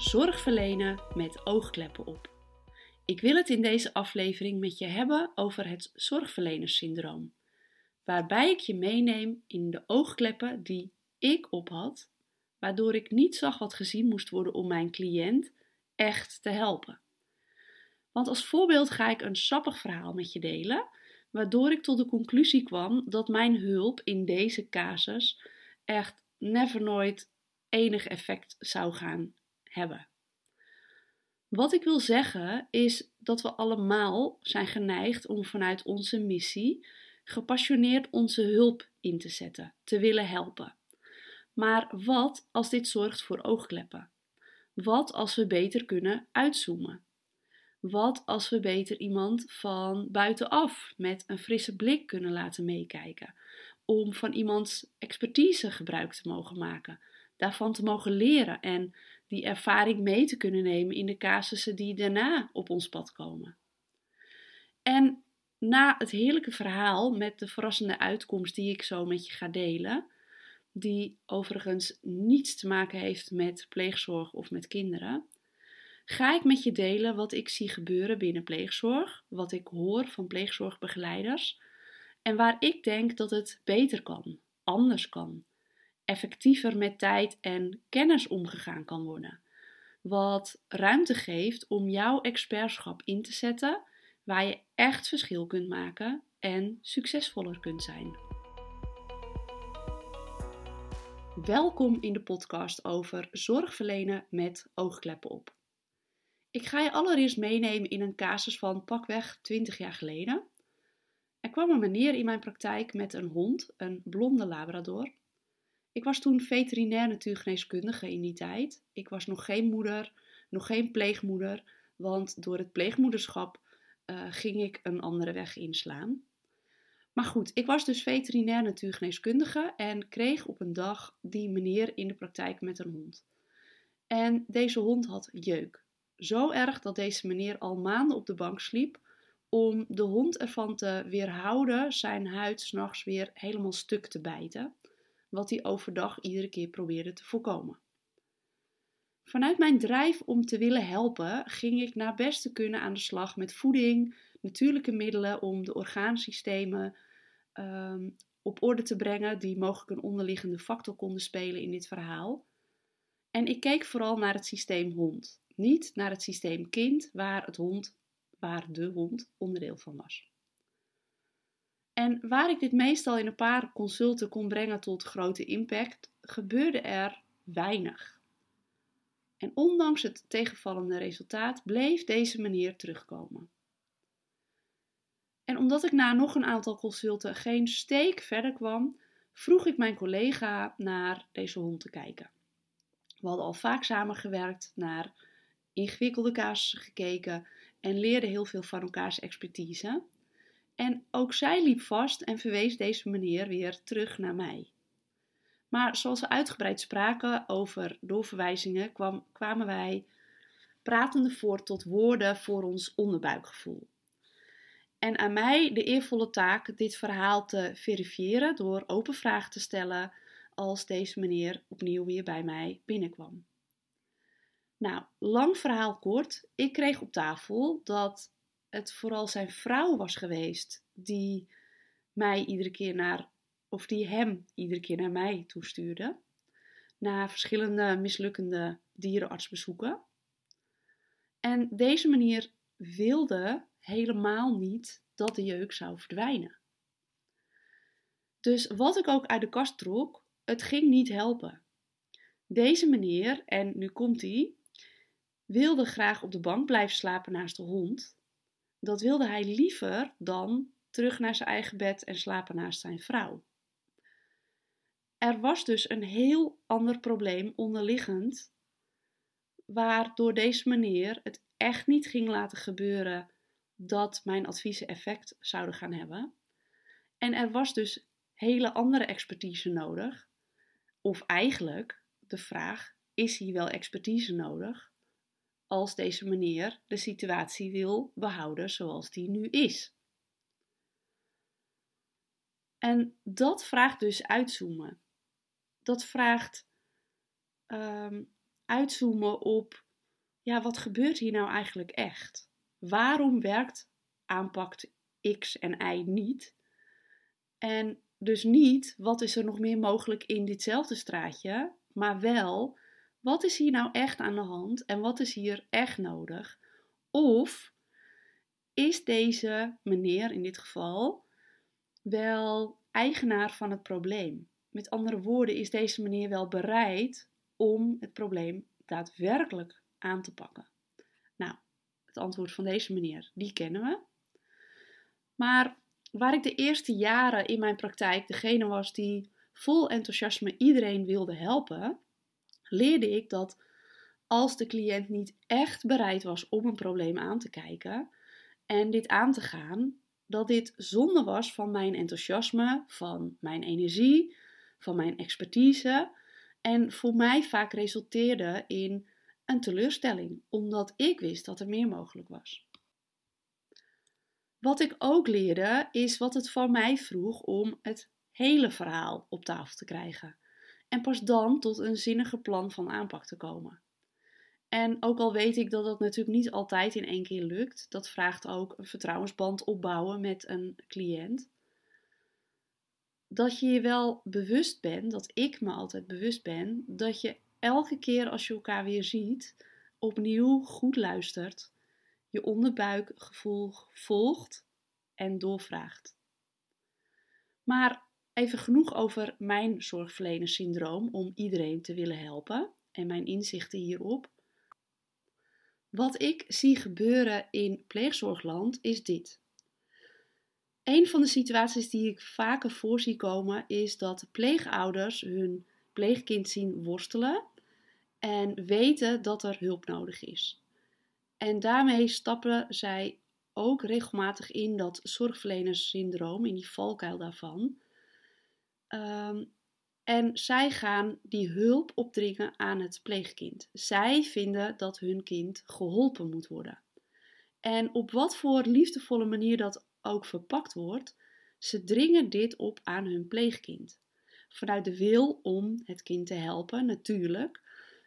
Zorg verlenen met oogkleppen op. Ik wil het in deze aflevering met je hebben over het zorgverlenerssyndroom, waarbij ik je meeneem in de oogkleppen die ik op had, waardoor ik niet zag wat gezien moest worden om mijn cliënt echt te helpen. Want als voorbeeld ga ik een sappig verhaal met je delen, waardoor ik tot de conclusie kwam dat mijn hulp in deze casus echt never nooit enig effect zou gaan hebben. Wat ik wil zeggen is dat we allemaal zijn geneigd om vanuit onze missie gepassioneerd onze hulp in te zetten, te willen helpen. Maar wat als dit zorgt voor oogkleppen? Wat als we beter kunnen uitzoomen? Wat als we beter iemand van buitenaf met een frisse blik kunnen laten meekijken? Om van iemands expertise gebruik te mogen maken, daarvan te mogen leren en die ervaring mee te kunnen nemen in de casussen die daarna op ons pad komen. En na het heerlijke verhaal met de verrassende uitkomst die ik zo met je ga delen, die overigens niets te maken heeft met pleegzorg of met kinderen, ga ik met je delen wat ik zie gebeuren binnen pleegzorg, wat ik hoor van pleegzorgbegeleiders en waar ik denk dat het beter kan, anders kan, effectiever met tijd en kennis omgegaan kan worden. Wat ruimte geeft om jouw expertschap in te zetten waar je echt verschil kunt maken en succesvoller kunt zijn. Welkom in de podcast over zorg verlenen met oogkleppen op. Ik ga je allereerst meenemen in een casus van pakweg 20 jaar geleden. Er kwam een meneer in mijn praktijk met een hond, een blonde labrador. Ik was toen veterinair natuurgeneeskundige in die tijd. Ik was nog geen moeder, nog geen pleegmoeder, want door het pleegmoederschap uh, ging ik een andere weg inslaan. Maar goed, ik was dus veterinair natuurgeneeskundige en kreeg op een dag die meneer in de praktijk met een hond. En deze hond had jeuk. Zo erg dat deze meneer al maanden op de bank sliep om de hond ervan te weerhouden zijn huid s'nachts weer helemaal stuk te bijten, wat hij overdag iedere keer probeerde te voorkomen. Vanuit mijn drijf om te willen helpen, ging ik naar beste kunnen aan de slag met voeding, natuurlijke middelen om de orgaansystemen um, op orde te brengen, die mogelijk een onderliggende factor konden spelen in dit verhaal. En ik keek vooral naar het systeem hond, niet naar het systeem kind, waar, het hond, waar de hond onderdeel van was. En waar ik dit meestal in een paar consulten kon brengen tot grote impact, gebeurde er weinig. En ondanks het tegenvallende resultaat bleef deze meneer terugkomen. En omdat ik na nog een aantal consulten geen steek verder kwam, vroeg ik mijn collega naar deze hond te kijken. We hadden al vaak samengewerkt, naar ingewikkelde casussen gekeken en leerden heel veel van elkaars expertise. En ook zij liep vast en verwees deze meneer weer terug naar mij. Maar zoals we uitgebreid spraken over doorverwijzingen, kwam, kwamen wij pratende voort tot woorden voor ons onderbuikgevoel. En aan mij de eervolle taak dit verhaal te verifiëren door open vragen te stellen als deze meneer opnieuw weer bij mij binnenkwam. Nou, lang verhaal kort. Ik kreeg op tafel dat het vooral zijn vrouw was geweest die mij iedere keer naar, of die hem iedere keer naar mij toestuurde. Na verschillende mislukkende dierenartsbezoeken. En deze manier wilde helemaal niet dat de jeuk zou verdwijnen. Dus wat ik ook uit de kast trok, het ging niet helpen. Deze meneer, en nu komt hij, wilde graag op de bank blijven slapen naast de hond. Dat wilde hij liever dan terug naar zijn eigen bed en slapen naast zijn vrouw. Er was dus een heel ander probleem onderliggend, waardoor deze meneer het echt niet ging laten gebeuren dat mijn adviezen effect zouden gaan hebben. En er was dus hele andere expertise nodig. Of eigenlijk de vraag: is hier wel expertise nodig als deze meneer de situatie wil behouden zoals die nu is? En dat vraagt dus uitzoomen. Dat vraagt um, uitzoomen op ja, wat gebeurt hier nou eigenlijk echt? Waarom werkt aanpak X en Y niet? En dus niet wat is er nog meer mogelijk in ditzelfde straatje, maar wel wat is hier nou echt aan de hand en wat is hier echt nodig? Of is deze meneer in dit geval wel eigenaar van het probleem? Met andere woorden, is deze meneer wel bereid om het probleem daadwerkelijk aan te pakken? Nou, het antwoord van deze meneer, die kennen we. Maar waar ik de eerste jaren in mijn praktijk degene was die vol enthousiasme iedereen wilde helpen, leerde ik dat als de cliënt niet echt bereid was om een probleem aan te kijken en dit aan te gaan, dat dit zonde was van mijn enthousiasme, van mijn energie, van mijn expertise en voor mij vaak resulteerde in een teleurstelling, omdat ik wist dat er meer mogelijk was. Wat ik ook leerde is wat het van mij vroeg om het hele verhaal op tafel te krijgen en pas dan tot een zinnige plan van aanpak te komen. En ook al weet ik dat dat natuurlijk niet altijd in één keer lukt, dat vraagt ook een vertrouwensband opbouwen met een cliënt. Dat je je wel bewust bent, dat ik me altijd bewust ben, dat je elke keer als je elkaar weer ziet, opnieuw goed luistert, je onderbuikgevoel volgt en doorvraagt. Maar Even genoeg over mijn zorgverlenerssyndroom om iedereen te willen helpen en mijn inzichten hierop. Wat ik zie gebeuren in pleegzorgland is dit. Een van de situaties die ik vaker voor zie komen is dat pleegouders hun pleegkind zien worstelen en weten dat er hulp nodig is. En daarmee stappen zij ook regelmatig in dat zorgverlenerssyndroom, in die valkuil daarvan. Ehm, en zij gaan die hulp opdringen aan het pleegkind. Zij vinden dat hun kind geholpen moet worden. En op wat voor liefdevolle manier dat ook verpakt wordt, ze dringen dit op aan hun pleegkind. Vanuit de wil om het kind te helpen, natuurlijk.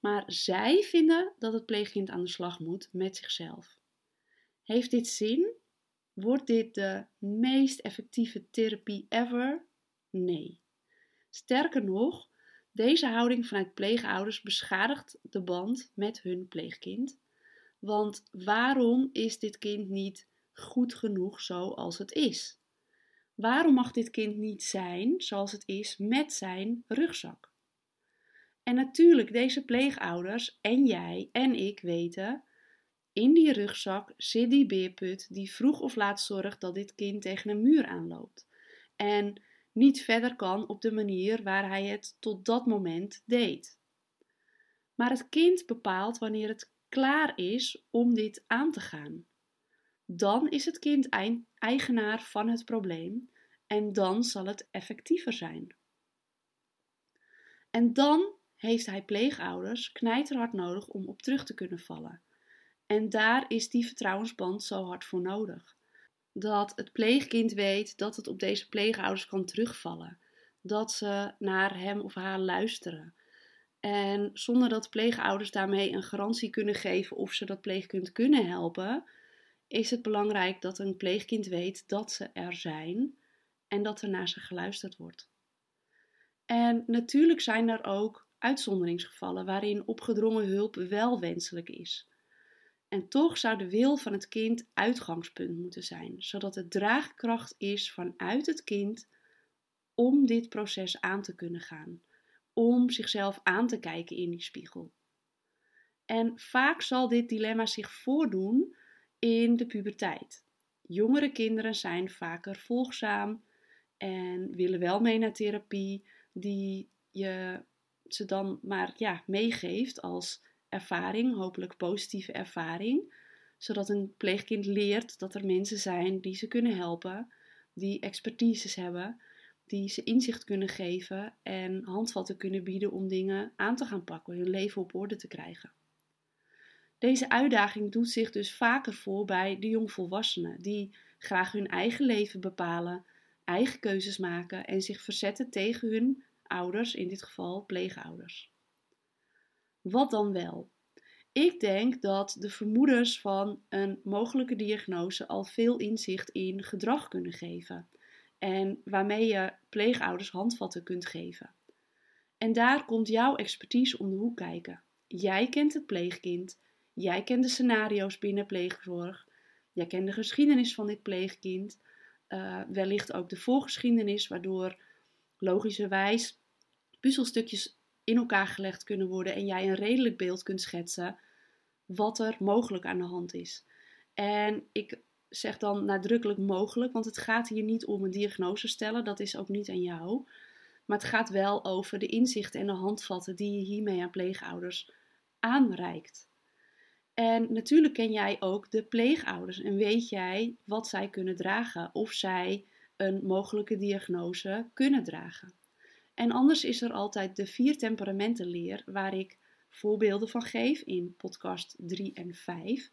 Maar zij vinden dat het pleegkind aan de slag moet met zichzelf. Heeft dit zin? Wordt dit de meest effectieve therapie ever? Nee. Sterker nog, deze houding vanuit pleegouders beschadigt de band met hun pleegkind. Want waarom is dit kind niet goed genoeg zoals het is? Waarom mag dit kind niet zijn zoals het is met zijn rugzak? En natuurlijk, deze pleegouders en jij en ik weten, in die rugzak zit die beerput die vroeg of laat zorgt dat dit kind tegen een muur aanloopt. En niet verder kan op de manier waar hij het tot dat moment deed. Maar het kind bepaalt wanneer het klaar is om dit aan te gaan. Dan is het kind eigenaar van het probleem en dan zal het effectiever zijn. En dan heeft hij pleegouders knijterhard nodig om op terug te kunnen vallen. En daar is die vertrouwensband zo hard voor nodig dat het pleegkind weet dat het op deze pleegouders kan terugvallen. Dat ze naar hem of haar luisteren. En zonder dat pleegouders daarmee een garantie kunnen geven of ze dat pleegkind kunnen helpen, is het belangrijk dat een pleegkind weet dat ze er zijn en dat er naar ze geluisterd wordt. En natuurlijk zijn er ook uitzonderingsgevallen waarin opgedrongen hulp wel wenselijk is. En toch zou de wil van het kind uitgangspunt moeten zijn, zodat het draagkracht is vanuit het kind om dit proces aan te kunnen gaan, om zichzelf aan te kijken in die spiegel. En vaak zal dit dilemma zich voordoen in de puberteit. Jongere kinderen zijn vaker volgzaam en willen wel mee naar therapie, die je ze dan maar ja, meegeeft als ervaring, hopelijk positieve ervaring, zodat een pleegkind leert dat er mensen zijn die ze kunnen helpen, die expertises hebben, die ze inzicht kunnen geven en handvatten kunnen bieden om dingen aan te gaan pakken, hun leven op orde te krijgen. Deze uitdaging doet zich dus vaker voor bij de jongvolwassenen, die graag hun eigen leven bepalen, eigen keuzes maken en zich verzetten tegen hun ouders, in dit geval pleegouders. Wat dan wel? Ik denk dat de vermoedens van een mogelijke diagnose al veel inzicht in gedrag kunnen geven. En waarmee je pleegouders handvatten kunt geven. En daar komt jouw expertise om de hoek kijken. Jij kent het pleegkind. Jij kent de scenario's binnen pleegzorg. Jij kent de geschiedenis van dit pleegkind. Uh, wellicht ook de voorgeschiedenis, waardoor logischerwijs puzzelstukjes in elkaar gelegd kunnen worden en jij een redelijk beeld kunt schetsen wat er mogelijk aan de hand is. En ik zeg dan nadrukkelijk mogelijk, want het gaat hier niet om een diagnose stellen, dat is ook niet aan jou. Maar het gaat wel over de inzichten en de handvatten die je hiermee aan pleegouders aanreikt. En natuurlijk ken jij ook de pleegouders en weet jij wat zij kunnen dragen of zij een mogelijke diagnose kunnen dragen. En anders is er altijd de vier temperamenten leer, waar ik voorbeelden van geef in podcast 3 en 5.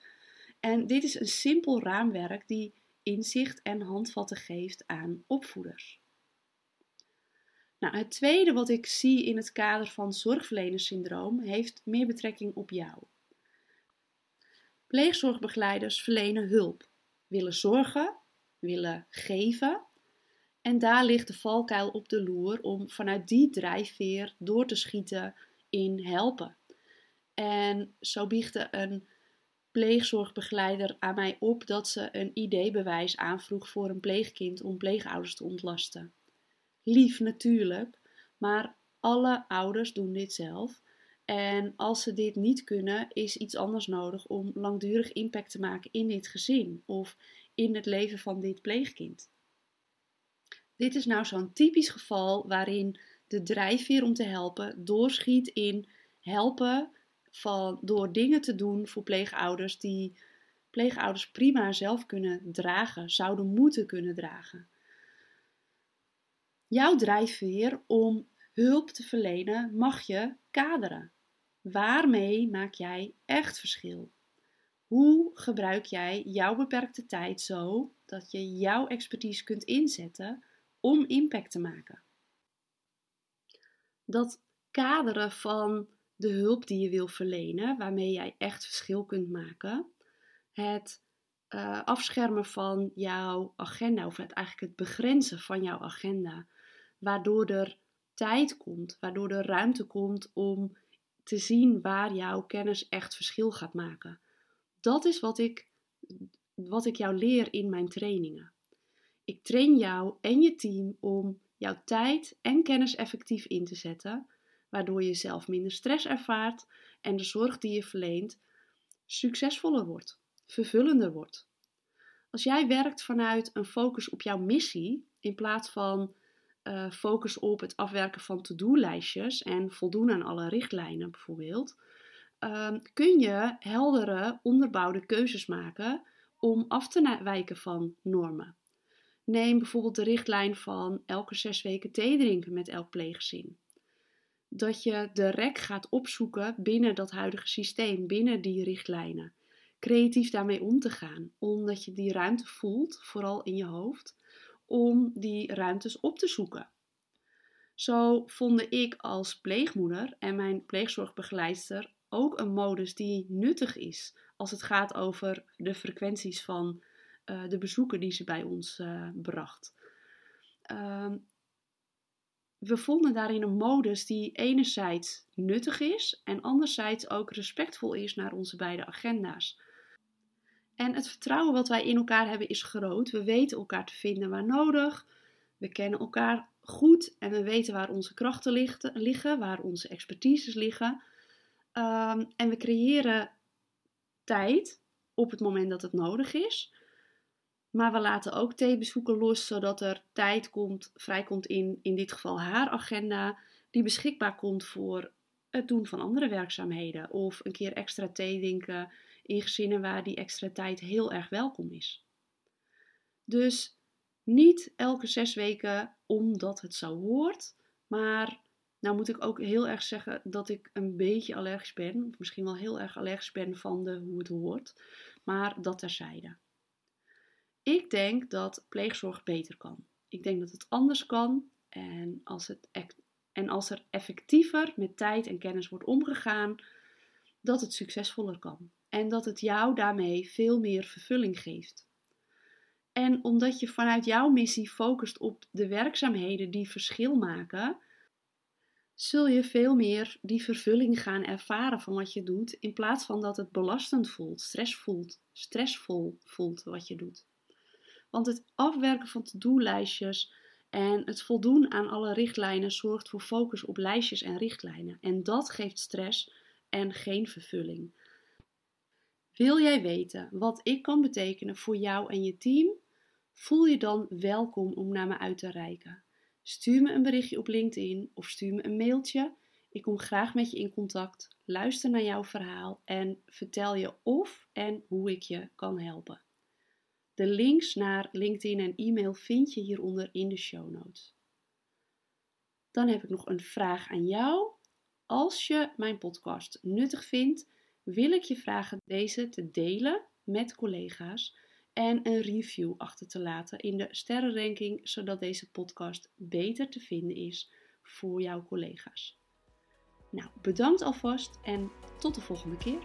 En dit is een simpel raamwerk die inzicht en handvatten geeft aan opvoeders. Nou, het tweede wat ik zie in het kader van zorgverlenerssyndroom heeft meer betrekking op jou. Pleegzorgbegeleiders verlenen hulp, willen zorgen, willen geven. En daar ligt de valkuil op de loer om vanuit die drijfveer door te schieten in helpen. En zo biechtte een pleegzorgbegeleider aan mij op dat ze een ID-bewijs aanvroeg voor een pleegkind om pleegouders te ontlasten. Lief natuurlijk, maar alle ouders doen dit zelf. En als ze dit niet kunnen, is iets anders nodig om langdurig impact te maken in dit gezin of in het leven van dit pleegkind. Dit is nou zo'n typisch geval waarin de drijfveer om te helpen doorschiet in helpen van, door dingen te doen voor pleegouders die pleegouders prima zelf kunnen dragen, zouden moeten kunnen dragen. Jouw drijfveer om hulp te verlenen mag je kaderen. Waarmee maak jij echt verschil? Hoe gebruik jij jouw beperkte tijd zo dat je jouw expertise kunt inzetten om impact te maken? Dat kaderen van de hulp die je wil verlenen, waarmee jij echt verschil kunt maken. Het uh, afschermen van jouw agenda, of het, eigenlijk het begrenzen van jouw agenda, waardoor er tijd komt, waardoor er ruimte komt om te zien waar jouw kennis echt verschil gaat maken. Dat is wat ik, wat ik jou leer in mijn trainingen. Ik train jou en je team om jouw tijd en kennis effectief in te zetten, waardoor je zelf minder stress ervaart en de zorg die je verleent succesvoller wordt, vervullender wordt. Als jij werkt vanuit een focus op jouw missie in plaats van uh, focus op het afwerken van to-do-lijstjes en voldoen aan alle richtlijnen bijvoorbeeld, uh, kun je heldere, onderbouwde keuzes maken om af te wijken van normen. Neem bijvoorbeeld de richtlijn van elke zes weken thee drinken met elk pleeggezin dat je de rek gaat opzoeken binnen dat huidige systeem, binnen die richtlijnen. Creatief daarmee om te gaan, omdat je die ruimte voelt, vooral in je hoofd, om die ruimtes op te zoeken. Zo vonden ik als pleegmoeder en mijn pleegzorgbegeleidster ook een modus die nuttig is als het gaat over de frequenties van uh, de bezoeken die ze bij ons uh, bracht. Uh, we vonden daarin een modus die enerzijds nuttig is en anderzijds ook respectvol is naar onze beide agenda's. En het vertrouwen wat wij in elkaar hebben is groot. We weten elkaar te vinden waar nodig. We kennen elkaar goed en we weten waar onze krachten liggen, waar onze expertises liggen. Um, en we creëren tijd op het moment dat het nodig is. Maar we laten ook theebezoeken los, zodat er tijd komt, vrijkomt in, in dit geval haar agenda, die beschikbaar komt voor het doen van andere werkzaamheden. Of een keer extra thee drinken in gezinnen waar die extra tijd heel erg welkom is. Dus niet elke zes weken omdat het zo hoort, maar nou moet ik ook heel erg zeggen dat ik een beetje allergisch ben, of misschien wel heel erg allergisch ben van de hoe het hoort, maar dat terzijde. Ik denk dat pleegzorg beter kan. Ik denk dat het anders kan. En als, het, en als er effectiever met tijd en kennis wordt omgegaan, dat het succesvoller kan en dat het jou daarmee veel meer vervulling geeft. En omdat je vanuit jouw missie focust op de werkzaamheden die verschil maken, zul je veel meer die vervulling gaan ervaren van wat je doet, in plaats van dat het belastend voelt, stress voelt, stressvol voelt wat je doet. Want het afwerken van to-do-lijstjes en het voldoen aan alle richtlijnen zorgt voor focus op lijstjes en richtlijnen. En dat geeft stress en geen vervulling. Wil jij weten wat ik kan betekenen voor jou en je team? Voel je dan welkom om naar me uit te reiken. Stuur me een berichtje op LinkedIn of stuur me een mailtje. Ik kom graag met je in contact, luister naar jouw verhaal en vertel je of en hoe ik je kan helpen. De links naar LinkedIn en e-mail vind je hieronder in de show notes. Dan heb ik nog een vraag aan jou. Als je mijn podcast nuttig vindt, wil ik je vragen deze te delen met collega's en een review achter te laten in de sterrenranking, zodat deze podcast beter te vinden is voor jouw collega's. Nou, bedankt alvast en tot de volgende keer.